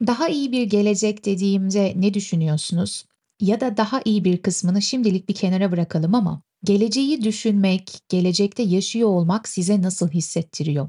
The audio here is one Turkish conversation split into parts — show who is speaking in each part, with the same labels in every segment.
Speaker 1: Daha iyi bir gelecek dediğimde ne düşünüyorsunuz? Ya da daha iyi bir kısmını şimdilik bir kenara bırakalım ama geleceği düşünmek, gelecekte yaşıyor olmak size nasıl hissettiriyor?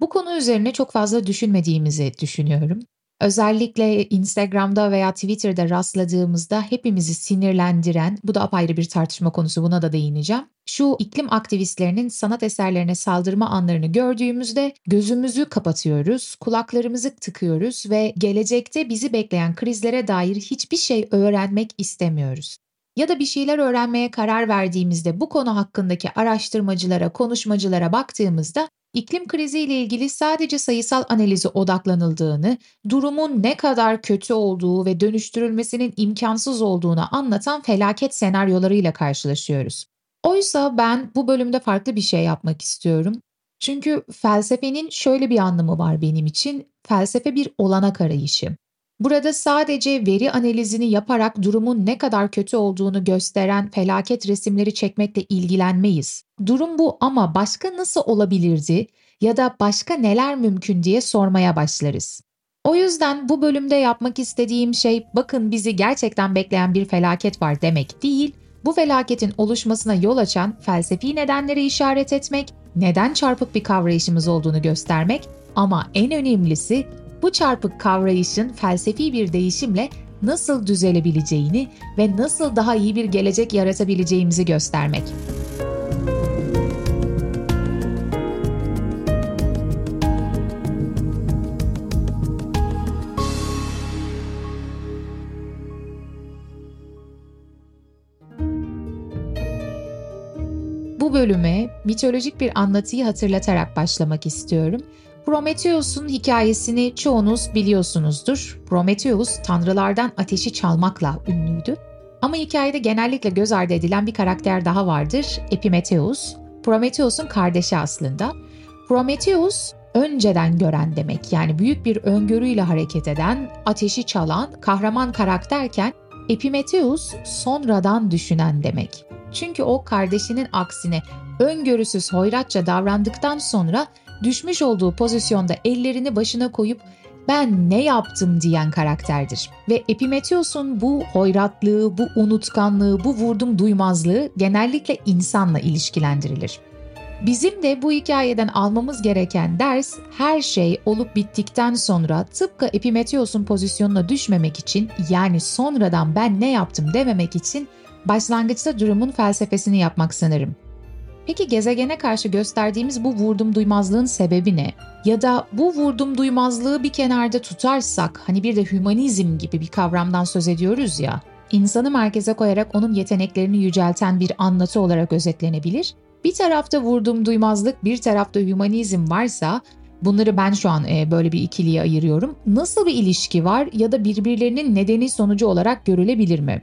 Speaker 1: Bu konu üzerine çok fazla düşünmediğimizi düşünüyorum. Özellikle Instagram'da veya Twitter'da rastladığımızda hepimizi sinirlendiren, bu da apayrı bir tartışma konusu buna da değineceğim. Şu iklim aktivistlerinin sanat eserlerine saldırma anlarını gördüğümüzde gözümüzü kapatıyoruz, kulaklarımızı tıkıyoruz ve gelecekte bizi bekleyen krizlere dair hiçbir şey öğrenmek istemiyoruz. Ya da bir şeyler öğrenmeye karar verdiğimizde bu konu hakkındaki araştırmacılara, konuşmacılara baktığımızda iklim krizi ile ilgili sadece sayısal analize odaklanıldığını, durumun ne kadar kötü olduğu ve dönüştürülmesinin imkansız olduğunu anlatan felaket senaryolarıyla karşılaşıyoruz. Oysa ben bu bölümde farklı bir şey yapmak istiyorum. Çünkü felsefenin şöyle bir anlamı var benim için. Felsefe bir olanak arayışı. Burada sadece veri analizini yaparak durumun ne kadar kötü olduğunu gösteren felaket resimleri çekmekle ilgilenmeyiz. Durum bu ama başka nasıl olabilirdi ya da başka neler mümkün diye sormaya başlarız. O yüzden bu bölümde yapmak istediğim şey bakın bizi gerçekten bekleyen bir felaket var demek değil, bu felaketin oluşmasına yol açan felsefi nedenleri işaret etmek, neden çarpık bir kavrayışımız olduğunu göstermek ama en önemlisi bu çarpık kavrayışın felsefi bir değişimle nasıl düzelebileceğini ve nasıl daha iyi bir gelecek yaratabileceğimizi göstermek. Bu bölüme mitolojik bir anlatıyı hatırlatarak başlamak istiyorum. Prometheus'un hikayesini çoğunuz biliyorsunuzdur. Prometheus tanrılardan ateşi çalmakla ünlüydü. Ama hikayede genellikle göz ardı edilen bir karakter daha vardır, Epimetheus. Prometheus'un kardeşi aslında. Prometheus önceden gören demek. Yani büyük bir öngörüyle hareket eden, ateşi çalan, kahraman karakterken Epimetheus sonradan düşünen demek. Çünkü o kardeşinin aksine öngörüsüz hoyratça davrandıktan sonra düşmüş olduğu pozisyonda ellerini başına koyup ben ne yaptım diyen karakterdir. Ve Epimetheus'un bu hoyratlığı, bu unutkanlığı, bu vurdum duymazlığı genellikle insanla ilişkilendirilir. Bizim de bu hikayeden almamız gereken ders her şey olup bittikten sonra tıpkı Epimetheus'un pozisyonuna düşmemek için yani sonradan ben ne yaptım dememek için başlangıçta durumun felsefesini yapmak sanırım. Peki gezegene karşı gösterdiğimiz bu vurdum duymazlığın sebebi ne? Ya da bu vurdum duymazlığı bir kenarda tutarsak hani bir de hümanizm gibi bir kavramdan söz ediyoruz ya. İnsanı merkeze koyarak onun yeteneklerini yücelten bir anlatı olarak özetlenebilir. Bir tarafta vurdum duymazlık, bir tarafta hümanizm varsa bunları ben şu an e, böyle bir ikiliye ayırıyorum. Nasıl bir ilişki var ya da birbirlerinin nedeni sonucu olarak görülebilir mi?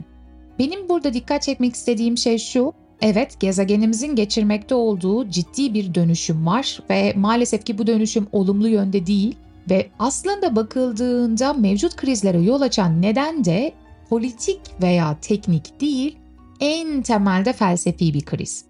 Speaker 1: Benim burada dikkat çekmek istediğim şey şu. Evet, gezegenimizin geçirmekte olduğu ciddi bir dönüşüm var ve maalesef ki bu dönüşüm olumlu yönde değil ve aslında bakıldığında mevcut krizlere yol açan neden de politik veya teknik değil, en temelde felsefi bir kriz.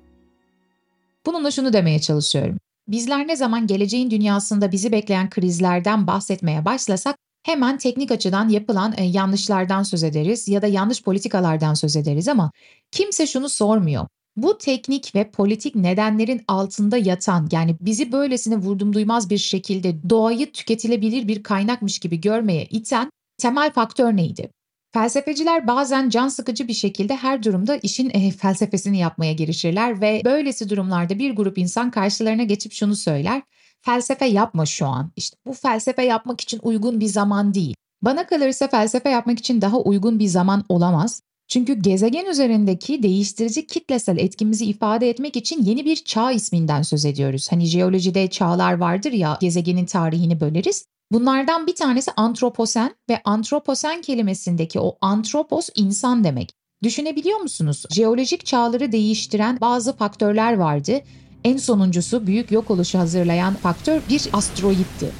Speaker 1: Bununla şunu demeye çalışıyorum. Bizler ne zaman geleceğin dünyasında bizi bekleyen krizlerden bahsetmeye başlasak hemen teknik açıdan yapılan e, yanlışlardan söz ederiz ya da yanlış politikalardan söz ederiz ama kimse şunu sormuyor. Bu teknik ve politik nedenlerin altında yatan yani bizi böylesine vurdum duymaz bir şekilde doğayı tüketilebilir bir kaynakmış gibi görmeye iten temel faktör neydi? Felsefeciler bazen can sıkıcı bir şekilde her durumda işin e, felsefesini yapmaya girişirler ve böylesi durumlarda bir grup insan karşılarına geçip şunu söyler. Felsefe yapma şu an. İşte bu felsefe yapmak için uygun bir zaman değil. Bana kalırsa felsefe yapmak için daha uygun bir zaman olamaz. Çünkü gezegen üzerindeki değiştirici kitlesel etkimizi ifade etmek için yeni bir çağ isminden söz ediyoruz. Hani jeolojide çağlar vardır ya gezegenin tarihini böleriz. Bunlardan bir tanesi antroposen ve antroposen kelimesindeki o antropos insan demek. Düşünebiliyor musunuz? Jeolojik çağları değiştiren bazı faktörler vardı. En sonuncusu büyük yok oluşu hazırlayan faktör bir asteroitti.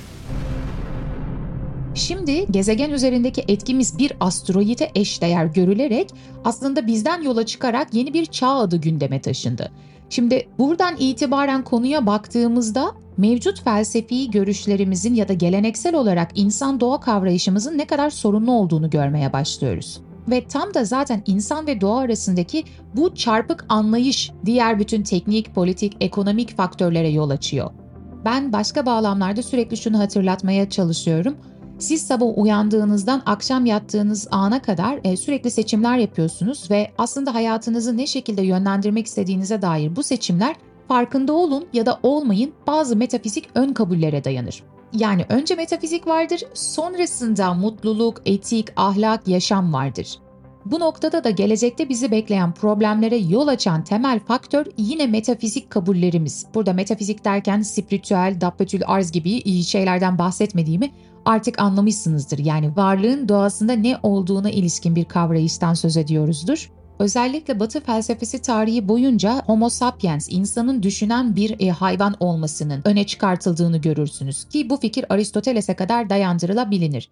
Speaker 1: Şimdi gezegen üzerindeki etkimiz bir asteroide eşdeğer görülerek aslında bizden yola çıkarak yeni bir çağ adı gündeme taşındı. Şimdi buradan itibaren konuya baktığımızda mevcut felsefi görüşlerimizin ya da geleneksel olarak insan doğa kavrayışımızın ne kadar sorunlu olduğunu görmeye başlıyoruz. Ve tam da zaten insan ve doğa arasındaki bu çarpık anlayış diğer bütün teknik, politik, ekonomik faktörlere yol açıyor. Ben başka bağlamlarda sürekli şunu hatırlatmaya çalışıyorum. Siz sabah uyandığınızdan akşam yattığınız ana kadar e, sürekli seçimler yapıyorsunuz ve aslında hayatınızı ne şekilde yönlendirmek istediğinize dair bu seçimler farkında olun ya da olmayın bazı metafizik ön kabullere dayanır. Yani önce metafizik vardır, sonrasında mutluluk, etik, ahlak, yaşam vardır. Bu noktada da gelecekte bizi bekleyen problemlere yol açan temel faktör yine metafizik kabullerimiz. Burada metafizik derken spiritüel, dabbetül arz gibi şeylerden bahsetmediğimi artık anlamışsınızdır. Yani varlığın doğasında ne olduğuna ilişkin bir kavrayıştan söz ediyoruzdur. Özellikle Batı felsefesi tarihi boyunca Homo sapiens, insanın düşünen bir e, hayvan olmasının öne çıkartıldığını görürsünüz ki bu fikir Aristoteles'e kadar dayandırılabilir.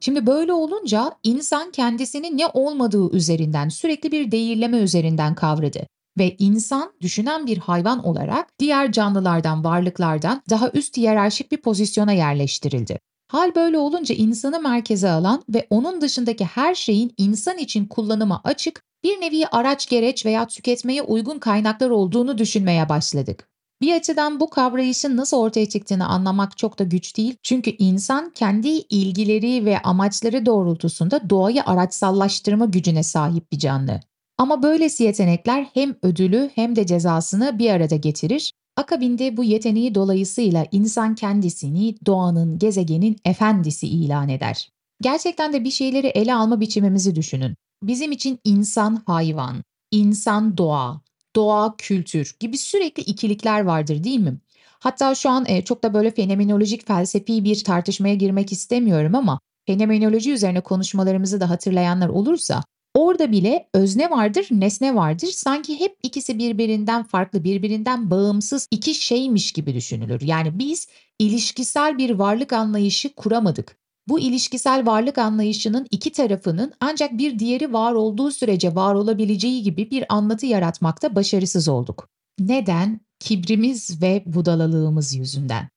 Speaker 1: Şimdi böyle olunca insan kendisini ne olmadığı üzerinden sürekli bir değirleme üzerinden kavradı ve insan düşünen bir hayvan olarak diğer canlılardan, varlıklardan daha üst hiyerarşik bir pozisyona yerleştirildi. Hal böyle olunca insanı merkeze alan ve onun dışındaki her şeyin insan için kullanıma açık bir nevi araç gereç veya tüketmeye uygun kaynaklar olduğunu düşünmeye başladık. Bir açıdan bu kavrayışın nasıl ortaya çıktığını anlamak çok da güç değil. Çünkü insan kendi ilgileri ve amaçları doğrultusunda doğayı araçsallaştırma gücüne sahip bir canlı. Ama böylesi yetenekler hem ödülü hem de cezasını bir arada getirir. Akabinde bu yeteneği dolayısıyla insan kendisini doğanın, gezegenin efendisi ilan eder. Gerçekten de bir şeyleri ele alma biçimimizi düşünün. Bizim için insan hayvan, insan doğa, doğa kültür gibi sürekli ikilikler vardır değil mi? Hatta şu an e, çok da böyle fenomenolojik felsefi bir tartışmaya girmek istemiyorum ama fenomenoloji üzerine konuşmalarımızı da hatırlayanlar olursa orada bile özne vardır, nesne vardır. Sanki hep ikisi birbirinden farklı, birbirinden bağımsız iki şeymiş gibi düşünülür. Yani biz ilişkisel bir varlık anlayışı kuramadık. Bu ilişkisel varlık anlayışının iki tarafının ancak bir diğeri var olduğu sürece var olabileceği gibi bir anlatı yaratmakta başarısız olduk. Neden? Kibrimiz ve budalalığımız yüzünden.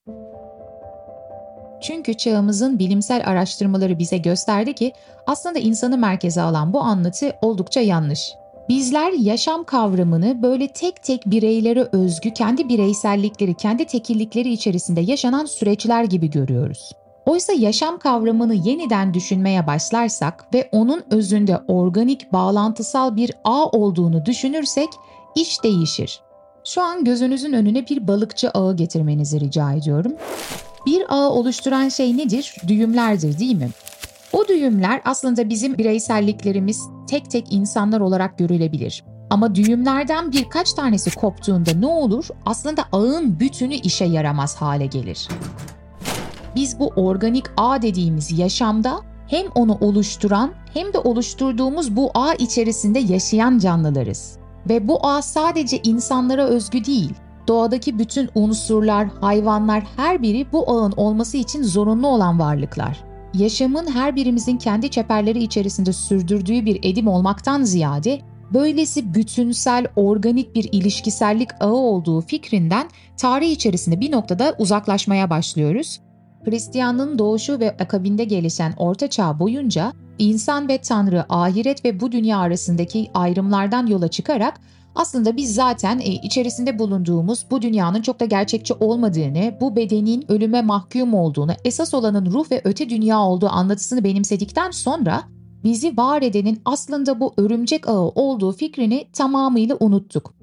Speaker 1: Çünkü çağımızın bilimsel araştırmaları bize gösterdi ki aslında insanı merkeze alan bu anlatı oldukça yanlış. Bizler yaşam kavramını böyle tek tek bireylere özgü kendi bireysellikleri, kendi tekillikleri içerisinde yaşanan süreçler gibi görüyoruz. Oysa yaşam kavramını yeniden düşünmeye başlarsak ve onun özünde organik, bağlantısal bir ağ olduğunu düşünürsek iş değişir. Şu an gözünüzün önüne bir balıkçı ağı getirmenizi rica ediyorum. Bir ağ oluşturan şey nedir? Düğümlerdir değil mi? O düğümler aslında bizim bireyselliklerimiz tek tek insanlar olarak görülebilir. Ama düğümlerden birkaç tanesi koptuğunda ne olur? Aslında ağın bütünü işe yaramaz hale gelir. Biz bu organik ağ dediğimiz yaşamda hem onu oluşturan hem de oluşturduğumuz bu ağ içerisinde yaşayan canlılarız. Ve bu ağ sadece insanlara özgü değil. Doğadaki bütün unsurlar, hayvanlar her biri bu ağın olması için zorunlu olan varlıklar. Yaşamın her birimizin kendi çeperleri içerisinde sürdürdüğü bir edim olmaktan ziyade böylesi bütünsel, organik bir ilişkisellik ağı olduğu fikrinden tarih içerisinde bir noktada uzaklaşmaya başlıyoruz Hristiyanlığın doğuşu ve akabinde gelişen Orta Çağ boyunca insan ve Tanrı, ahiret ve bu dünya arasındaki ayrımlardan yola çıkarak aslında biz zaten e, içerisinde bulunduğumuz bu dünyanın çok da gerçekçi olmadığını, bu bedenin ölüme mahkum olduğunu, esas olanın ruh ve öte dünya olduğu anlatısını benimsedikten sonra bizi var edenin aslında bu örümcek ağı olduğu fikrini tamamıyla unuttuk.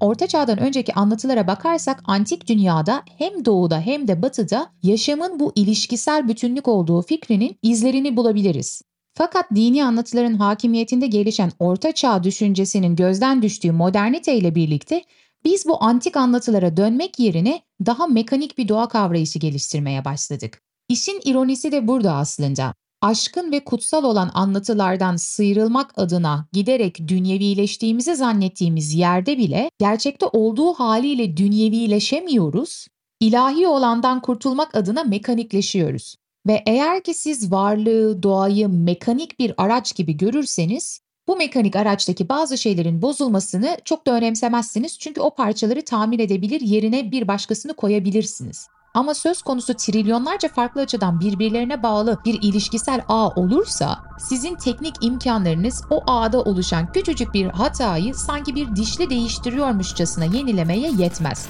Speaker 1: Orta Çağ'dan önceki anlatılara bakarsak antik dünyada hem doğuda hem de batıda yaşamın bu ilişkisel bütünlük olduğu fikrinin izlerini bulabiliriz. Fakat dini anlatıların hakimiyetinde gelişen Orta Çağ düşüncesinin gözden düştüğü modernite ile birlikte biz bu antik anlatılara dönmek yerine daha mekanik bir doğa kavrayışı geliştirmeye başladık. İşin ironisi de burada aslında aşkın ve kutsal olan anlatılardan sıyrılmak adına giderek dünyevileştiğimizi zannettiğimiz yerde bile gerçekte olduğu haliyle dünyevileşemiyoruz, ilahi olandan kurtulmak adına mekanikleşiyoruz. Ve eğer ki siz varlığı, doğayı mekanik bir araç gibi görürseniz Bu mekanik araçtaki bazı şeylerin bozulmasını çok da önemsemezsiniz çünkü o parçaları tamir edebilir yerine bir başkasını koyabilirsiniz. Ama söz konusu trilyonlarca farklı açıdan birbirlerine bağlı bir ilişkisel ağ olursa sizin teknik imkanlarınız o ağda oluşan küçücük bir hatayı sanki bir dişli değiştiriyormuşçasına yenilemeye yetmez.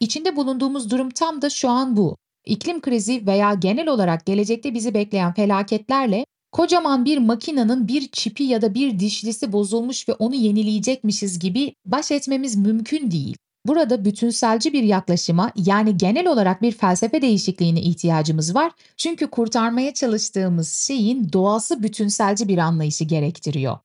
Speaker 1: İçinde bulunduğumuz durum tam da şu an bu. İklim krizi veya genel olarak gelecekte bizi bekleyen felaketlerle kocaman bir makinanın bir çipi ya da bir dişlisi bozulmuş ve onu yenileyecekmişiz gibi baş etmemiz mümkün değil. Burada bütünselci bir yaklaşıma yani genel olarak bir felsefe değişikliğine ihtiyacımız var. Çünkü kurtarmaya çalıştığımız şeyin doğası bütünselci bir anlayışı gerektiriyor.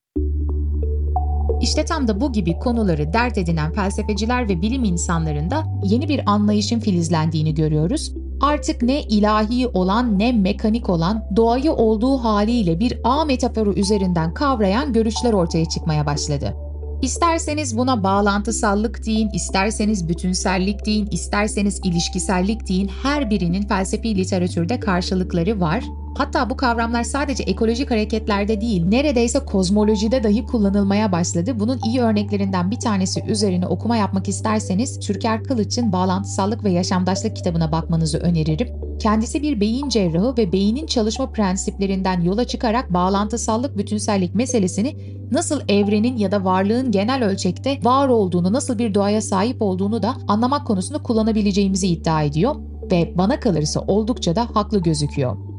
Speaker 1: İşte tam da bu gibi konuları dert edinen felsefeciler ve bilim insanlarında yeni bir anlayışın filizlendiğini görüyoruz. Artık ne ilahi olan ne mekanik olan doğayı olduğu haliyle bir ağ metaforu üzerinden kavrayan görüşler ortaya çıkmaya başladı. İsterseniz buna bağlantısallık deyin, isterseniz bütünsellik deyin, isterseniz ilişkisellik deyin her birinin felsefi literatürde karşılıkları var. Hatta bu kavramlar sadece ekolojik hareketlerde değil, neredeyse kozmolojide dahi kullanılmaya başladı. Bunun iyi örneklerinden bir tanesi üzerine okuma yapmak isterseniz Türker Kılıç'ın Bağlantısallık ve Yaşamdaşlık kitabına bakmanızı öneririm. Kendisi bir beyin cerrahı ve beynin çalışma prensiplerinden yola çıkarak bağlantısallık bütünsellik meselesini nasıl evrenin ya da varlığın genel ölçekte var olduğunu, nasıl bir doğaya sahip olduğunu da anlamak konusunda kullanabileceğimizi iddia ediyor ve bana kalırsa oldukça da haklı gözüküyor.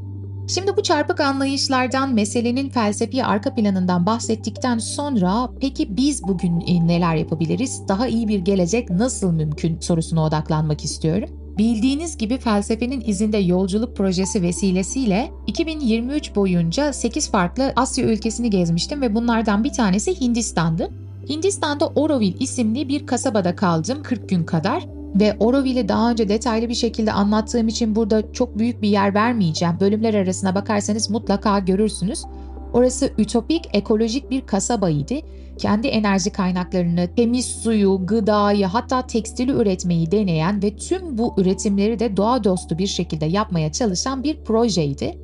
Speaker 1: Şimdi bu çarpık anlayışlardan meselenin felsefi arka planından bahsettikten sonra peki biz bugün e, neler yapabiliriz? Daha iyi bir gelecek nasıl mümkün sorusuna odaklanmak istiyorum. Bildiğiniz gibi felsefenin izinde yolculuk projesi vesilesiyle 2023 boyunca 8 farklı Asya ülkesini gezmiştim ve bunlardan bir tanesi Hindistan'dı. Hindistan'da Oroville isimli bir kasabada kaldım 40 gün kadar ve Oroville'i daha önce detaylı bir şekilde anlattığım için burada çok büyük bir yer vermeyeceğim. Bölümler arasına bakarsanız mutlaka görürsünüz. Orası ütopik, ekolojik bir kasabaydı. Kendi enerji kaynaklarını, temiz suyu, gıdayı hatta tekstili üretmeyi deneyen ve tüm bu üretimleri de doğa dostu bir şekilde yapmaya çalışan bir projeydi.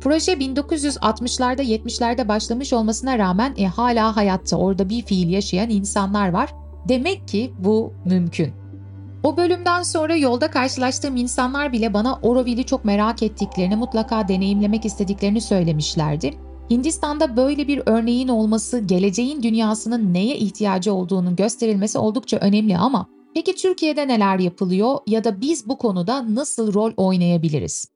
Speaker 1: Proje 1960'larda 70'lerde başlamış olmasına rağmen e, hala hayatta orada bir fiil yaşayan insanlar var. Demek ki bu mümkün. O bölümden sonra yolda karşılaştığım insanlar bile bana Oroville'i çok merak ettiklerini, mutlaka deneyimlemek istediklerini söylemişlerdi. Hindistan'da böyle bir örneğin olması, geleceğin dünyasının neye ihtiyacı olduğunun gösterilmesi oldukça önemli ama peki Türkiye'de neler yapılıyor ya da biz bu konuda nasıl rol oynayabiliriz?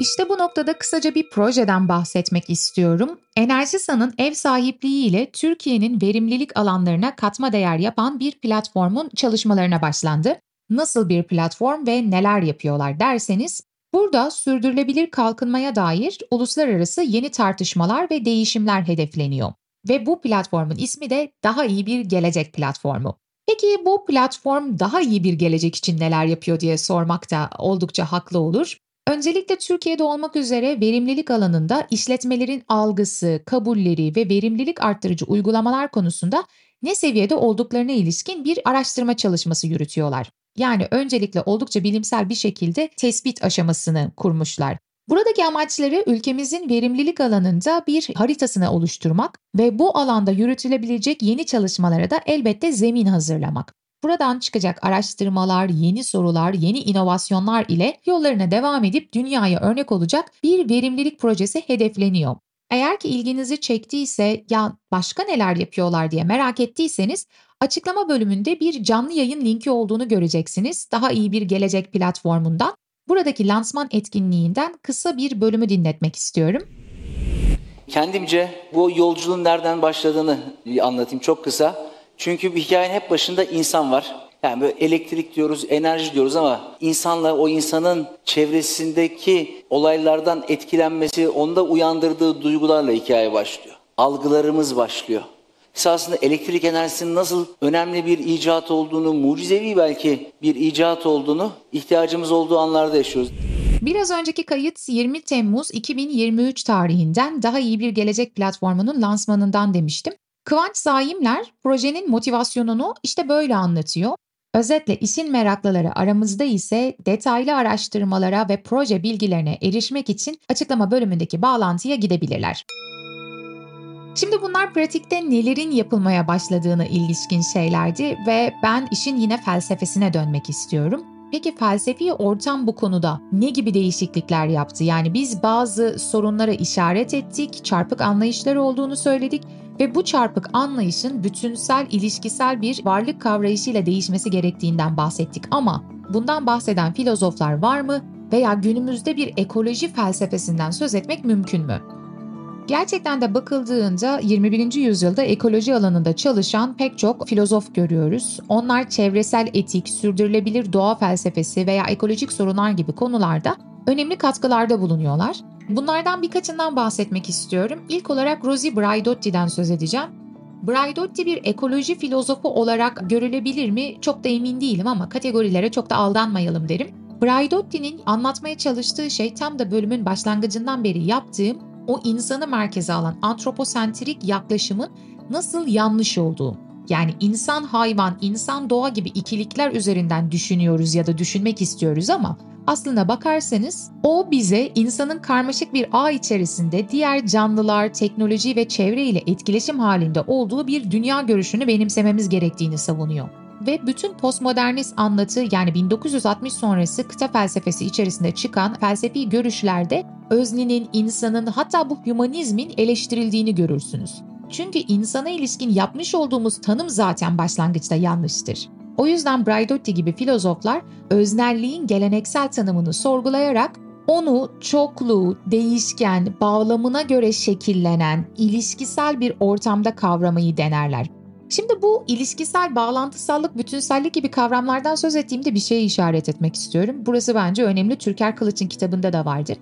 Speaker 1: İşte bu noktada kısaca bir projeden bahsetmek istiyorum. Enerjisa'nın ev sahipliği ile Türkiye'nin verimlilik alanlarına katma değer yapan bir platformun çalışmalarına başlandı. Nasıl bir platform ve neler yapıyorlar derseniz, burada sürdürülebilir kalkınmaya dair uluslararası yeni tartışmalar ve değişimler hedefleniyor. Ve bu platformun ismi de Daha İyi Bir Gelecek Platformu. Peki bu platform daha iyi bir gelecek için neler yapıyor diye sormak da oldukça haklı olur. Öncelikle Türkiye'de olmak üzere verimlilik alanında işletmelerin algısı, kabulleri ve verimlilik arttırıcı uygulamalar konusunda ne seviyede olduklarına ilişkin bir araştırma çalışması yürütüyorlar. Yani öncelikle oldukça bilimsel bir şekilde tespit aşamasını kurmuşlar. Buradaki amaçları ülkemizin verimlilik alanında bir haritasını oluşturmak ve bu alanda yürütülebilecek yeni çalışmalara da elbette zemin hazırlamak. Buradan çıkacak araştırmalar, yeni sorular, yeni inovasyonlar ile yollarına devam edip dünyaya örnek olacak bir verimlilik projesi hedefleniyor. Eğer ki ilginizi çektiyse ya başka neler yapıyorlar diye merak ettiyseniz açıklama bölümünde bir canlı yayın linki olduğunu göreceksiniz. Daha iyi bir gelecek platformundan. Buradaki lansman etkinliğinden kısa bir bölümü dinletmek istiyorum.
Speaker 2: Kendimce bu yolculuğun nereden başladığını anlatayım çok kısa. Çünkü bir hikayenin hep başında insan var. Yani böyle elektrik diyoruz, enerji diyoruz ama insanla o insanın çevresindeki olaylardan etkilenmesi, onda uyandırdığı duygularla hikaye başlıyor. Algılarımız başlıyor. Esasında elektrik enerjisinin nasıl önemli bir icat olduğunu, mucizevi belki bir icat olduğunu ihtiyacımız olduğu anlarda yaşıyoruz.
Speaker 1: Biraz önceki kayıt 20 Temmuz 2023 tarihinden Daha iyi Bir Gelecek platformunun lansmanından demiştim. Kıvanç Zaimler projenin motivasyonunu işte böyle anlatıyor. Özetle işin meraklıları aramızda ise detaylı araştırmalara ve proje bilgilerine erişmek için açıklama bölümündeki bağlantıya gidebilirler. Şimdi bunlar pratikte nelerin yapılmaya başladığına ilişkin şeylerdi ve ben işin yine felsefesine dönmek istiyorum. Peki felsefi ortam bu konuda ne gibi değişiklikler yaptı? Yani biz bazı sorunlara işaret ettik, çarpık anlayışlar olduğunu söyledik ve bu çarpık anlayışın bütünsel, ilişkisel bir varlık kavrayışıyla değişmesi gerektiğinden bahsettik. Ama bundan bahseden filozoflar var mı veya günümüzde bir ekoloji felsefesinden söz etmek mümkün mü? Gerçekten de bakıldığında 21. yüzyılda ekoloji alanında çalışan pek çok filozof görüyoruz. Onlar çevresel etik, sürdürülebilir doğa felsefesi veya ekolojik sorunlar gibi konularda önemli katkılarda bulunuyorlar. Bunlardan birkaçından bahsetmek istiyorum. İlk olarak Rosie Braidotti'den söz edeceğim. Braidotti bir ekoloji filozofu olarak görülebilir mi? Çok da emin değilim ama kategorilere çok da aldanmayalım derim. Braidotti'nin anlatmaya çalıştığı şey tam da bölümün başlangıcından beri yaptığım o insanı merkeze alan antroposentrik yaklaşımın nasıl yanlış olduğu. Yani insan hayvan, insan doğa gibi ikilikler üzerinden düşünüyoruz ya da düşünmek istiyoruz ama aslına bakarsanız o bize insanın karmaşık bir ağ içerisinde diğer canlılar, teknoloji ve çevre ile etkileşim halinde olduğu bir dünya görüşünü benimsememiz gerektiğini savunuyor ve bütün postmodernist anlatı yani 1960 sonrası kıta felsefesi içerisinde çıkan felsefi görüşlerde öznenin, insanın hatta bu hümanizmin eleştirildiğini görürsünüz. Çünkü insana ilişkin yapmış olduğumuz tanım zaten başlangıçta yanlıştır. O yüzden Braidotti gibi filozoflar öznelliğin geleneksel tanımını sorgulayarak onu çoklu, değişken, bağlamına göre şekillenen, ilişkisel bir ortamda kavramayı denerler. Şimdi bu ilişkisel bağlantısallık, bütünsellik gibi kavramlardan söz ettiğimde bir şeye işaret etmek istiyorum. Burası bence önemli. Türker Kılıç'ın kitabında da vardır.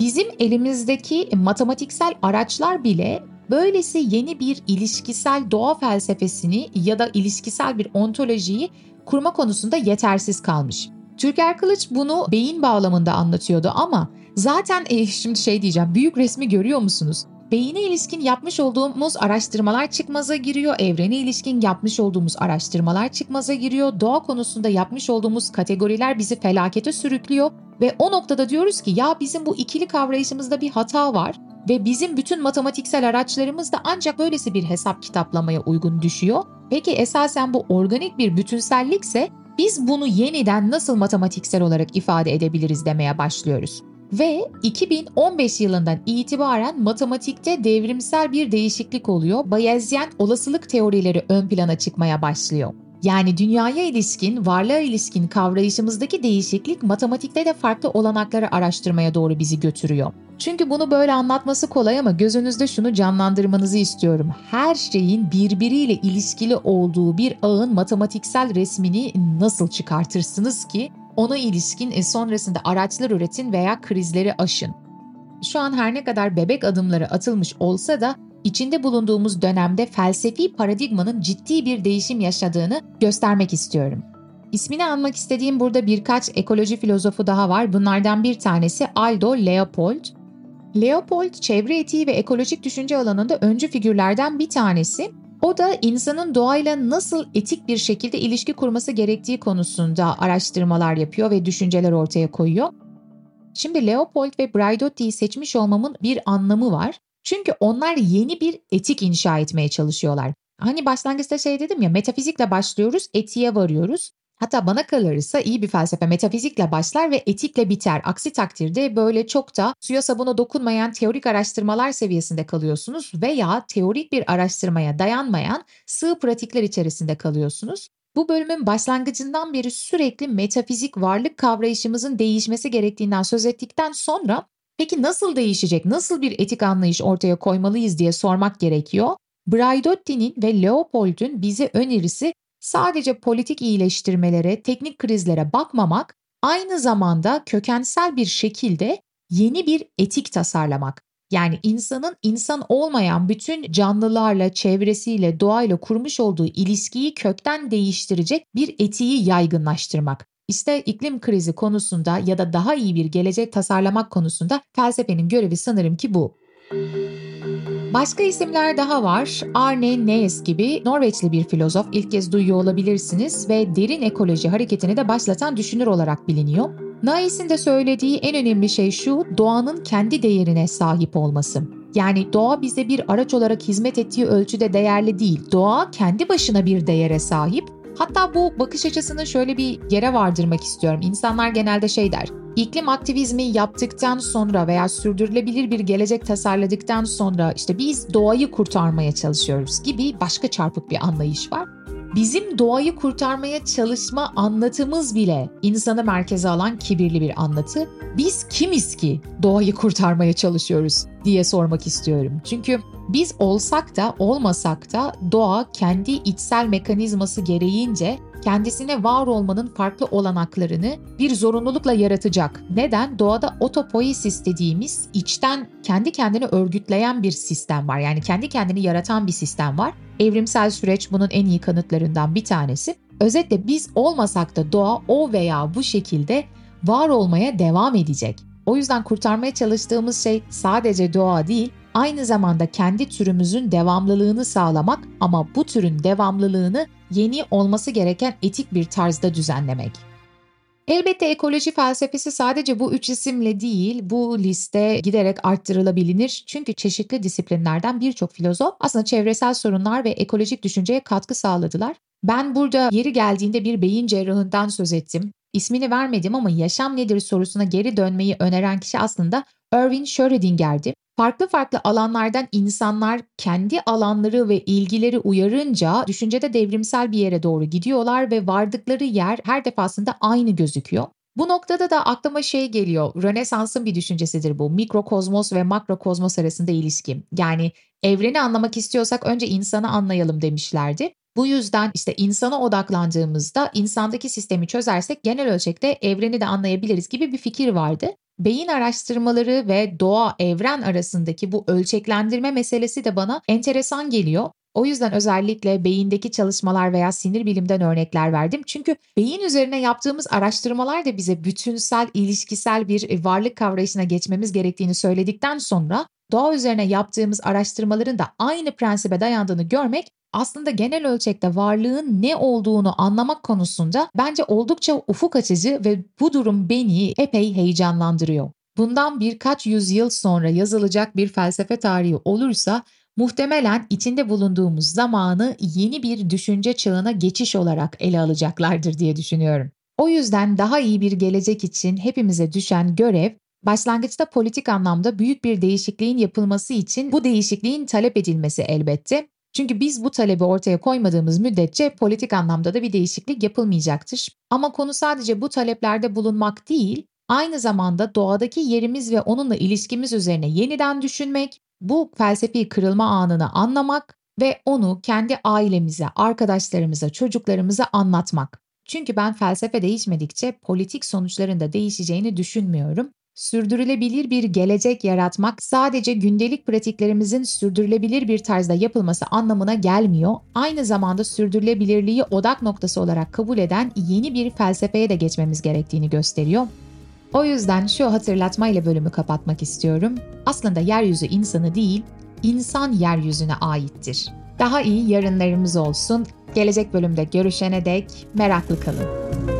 Speaker 1: Bizim elimizdeki matematiksel araçlar bile böylesi yeni bir ilişkisel doğa felsefesini ya da ilişkisel bir ontolojiyi kurma konusunda yetersiz kalmış. Türker Kılıç bunu beyin bağlamında anlatıyordu ama zaten e, şimdi şey diyeceğim büyük resmi görüyor musunuz? Beyine ilişkin yapmış olduğumuz araştırmalar çıkmaza giriyor, evrene ilişkin yapmış olduğumuz araştırmalar çıkmaza giriyor, doğa konusunda yapmış olduğumuz kategoriler bizi felakete sürüklüyor ve o noktada diyoruz ki ya bizim bu ikili kavrayışımızda bir hata var ve bizim bütün matematiksel araçlarımız da ancak böylesi bir hesap kitaplamaya uygun düşüyor. Peki esasen bu organik bir bütünsellikse biz bunu yeniden nasıl matematiksel olarak ifade edebiliriz demeye başlıyoruz ve 2015 yılından itibaren matematikte devrimsel bir değişiklik oluyor. Bayezyen olasılık teorileri ön plana çıkmaya başlıyor. Yani dünyaya ilişkin, varlığa ilişkin kavrayışımızdaki değişiklik matematikte de farklı olanakları araştırmaya doğru bizi götürüyor. Çünkü bunu böyle anlatması kolay ama gözünüzde şunu canlandırmanızı istiyorum. Her şeyin birbiriyle ilişkili olduğu bir ağın matematiksel resmini nasıl çıkartırsınız ki ona ilişkin e, sonrasında araçlar üretin veya krizleri aşın. Şu an her ne kadar bebek adımları atılmış olsa da içinde bulunduğumuz dönemde felsefi paradigmanın ciddi bir değişim yaşadığını göstermek istiyorum. İsmini anmak istediğim burada birkaç ekoloji filozofu daha var. Bunlardan bir tanesi Aldo Leopold. Leopold çevre etiği ve ekolojik düşünce alanında öncü figürlerden bir tanesi o da insanın doğayla nasıl etik bir şekilde ilişki kurması gerektiği konusunda araştırmalar yapıyor ve düşünceler ortaya koyuyor. Şimdi Leopold ve Braidotti'yi seçmiş olmamın bir anlamı var. Çünkü onlar yeni bir etik inşa etmeye çalışıyorlar. Hani başlangıçta şey dedim ya metafizikle başlıyoruz, etiğe varıyoruz. Hatta bana kalırsa iyi bir felsefe metafizikle başlar ve etikle biter. Aksi takdirde böyle çok da suya sabuna dokunmayan teorik araştırmalar seviyesinde kalıyorsunuz veya teorik bir araştırmaya dayanmayan sığ pratikler içerisinde kalıyorsunuz. Bu bölümün başlangıcından beri sürekli metafizik varlık kavrayışımızın değişmesi gerektiğinden söz ettikten sonra peki nasıl değişecek, nasıl bir etik anlayış ortaya koymalıyız diye sormak gerekiyor. Braidotti'nin ve Leopold'un bize önerisi sadece politik iyileştirmelere, teknik krizlere bakmamak, aynı zamanda kökensel bir şekilde yeni bir etik tasarlamak. Yani insanın insan olmayan bütün canlılarla, çevresiyle, doğayla kurmuş olduğu ilişkiyi kökten değiştirecek bir etiği yaygınlaştırmak. İşte iklim krizi konusunda ya da daha iyi bir gelecek tasarlamak konusunda felsefenin görevi sanırım ki bu. Başka isimler daha var. Arne Naes gibi Norveçli bir filozof ilk kez duyuyor olabilirsiniz ve derin ekoloji hareketini de başlatan düşünür olarak biliniyor. Naes'in de söylediği en önemli şey şu, doğanın kendi değerine sahip olması. Yani doğa bize bir araç olarak hizmet ettiği ölçüde değerli değil. Doğa kendi başına bir değere sahip. Hatta bu bakış açısını şöyle bir yere vardırmak istiyorum. İnsanlar genelde şey der. İklim aktivizmi yaptıktan sonra veya sürdürülebilir bir gelecek tasarladıktan sonra işte biz doğayı kurtarmaya çalışıyoruz gibi başka çarpık bir anlayış var. Bizim doğayı kurtarmaya çalışma anlatımız bile insanı merkeze alan kibirli bir anlatı. Biz kimiz ki doğayı kurtarmaya çalışıyoruz diye sormak istiyorum. Çünkü biz olsak da olmasak da doğa kendi içsel mekanizması gereğince kendisine var olmanın farklı olanaklarını bir zorunlulukla yaratacak. Neden? Doğada otopoiesis dediğimiz içten kendi kendini örgütleyen bir sistem var. Yani kendi kendini yaratan bir sistem var. Evrimsel süreç bunun en iyi kanıtlarından bir tanesi. Özetle biz olmasak da doğa o veya bu şekilde var olmaya devam edecek. O yüzden kurtarmaya çalıştığımız şey sadece doğa değil, aynı zamanda kendi türümüzün devamlılığını sağlamak ama bu türün devamlılığını yeni olması gereken etik bir tarzda düzenlemek. Elbette ekoloji felsefesi sadece bu üç isimle değil, bu liste giderek arttırılabilir. Çünkü çeşitli disiplinlerden birçok filozof aslında çevresel sorunlar ve ekolojik düşünceye katkı sağladılar. Ben burada yeri geldiğinde bir beyin cerrahından söz ettim. İsmini vermedim ama yaşam nedir sorusuna geri dönmeyi öneren kişi aslında Erwin Schrödinger'di. Farklı farklı alanlardan insanlar kendi alanları ve ilgileri uyarınca düşüncede devrimsel bir yere doğru gidiyorlar ve vardıkları yer her defasında aynı gözüküyor. Bu noktada da aklıma şey geliyor. Rönesans'ın bir düşüncesidir bu. Mikrokozmos ve makrokozmos arasında ilişki. Yani evreni anlamak istiyorsak önce insanı anlayalım demişlerdi. Bu yüzden işte insana odaklandığımızda insandaki sistemi çözersek genel ölçekte evreni de anlayabiliriz gibi bir fikir vardı. Beyin araştırmaları ve doğa evren arasındaki bu ölçeklendirme meselesi de bana enteresan geliyor. O yüzden özellikle beyindeki çalışmalar veya sinir bilimden örnekler verdim. Çünkü beyin üzerine yaptığımız araştırmalar da bize bütünsel, ilişkisel bir varlık kavrayışına geçmemiz gerektiğini söyledikten sonra doğa üzerine yaptığımız araştırmaların da aynı prensibe dayandığını görmek aslında genel ölçekte varlığın ne olduğunu anlamak konusunda bence oldukça ufuk açıcı ve bu durum beni epey heyecanlandırıyor. Bundan birkaç yüzyıl sonra yazılacak bir felsefe tarihi olursa muhtemelen içinde bulunduğumuz zamanı yeni bir düşünce çağına geçiş olarak ele alacaklardır diye düşünüyorum. O yüzden daha iyi bir gelecek için hepimize düşen görev başlangıçta politik anlamda büyük bir değişikliğin yapılması için bu değişikliğin talep edilmesi elbette çünkü biz bu talebi ortaya koymadığımız müddetçe politik anlamda da bir değişiklik yapılmayacaktır. Ama konu sadece bu taleplerde bulunmak değil, aynı zamanda doğadaki yerimiz ve onunla ilişkimiz üzerine yeniden düşünmek, bu felsefi kırılma anını anlamak ve onu kendi ailemize, arkadaşlarımıza, çocuklarımıza anlatmak. Çünkü ben felsefe değişmedikçe politik sonuçların da değişeceğini düşünmüyorum sürdürülebilir bir gelecek yaratmak sadece gündelik pratiklerimizin sürdürülebilir bir tarzda yapılması anlamına gelmiyor. Aynı zamanda sürdürülebilirliği odak noktası olarak kabul eden yeni bir felsefeye de geçmemiz gerektiğini gösteriyor. O yüzden şu hatırlatmayla bölümü kapatmak istiyorum. Aslında yeryüzü insanı değil, insan yeryüzüne aittir. Daha iyi yarınlarımız olsun. Gelecek bölümde görüşene dek meraklı kalın.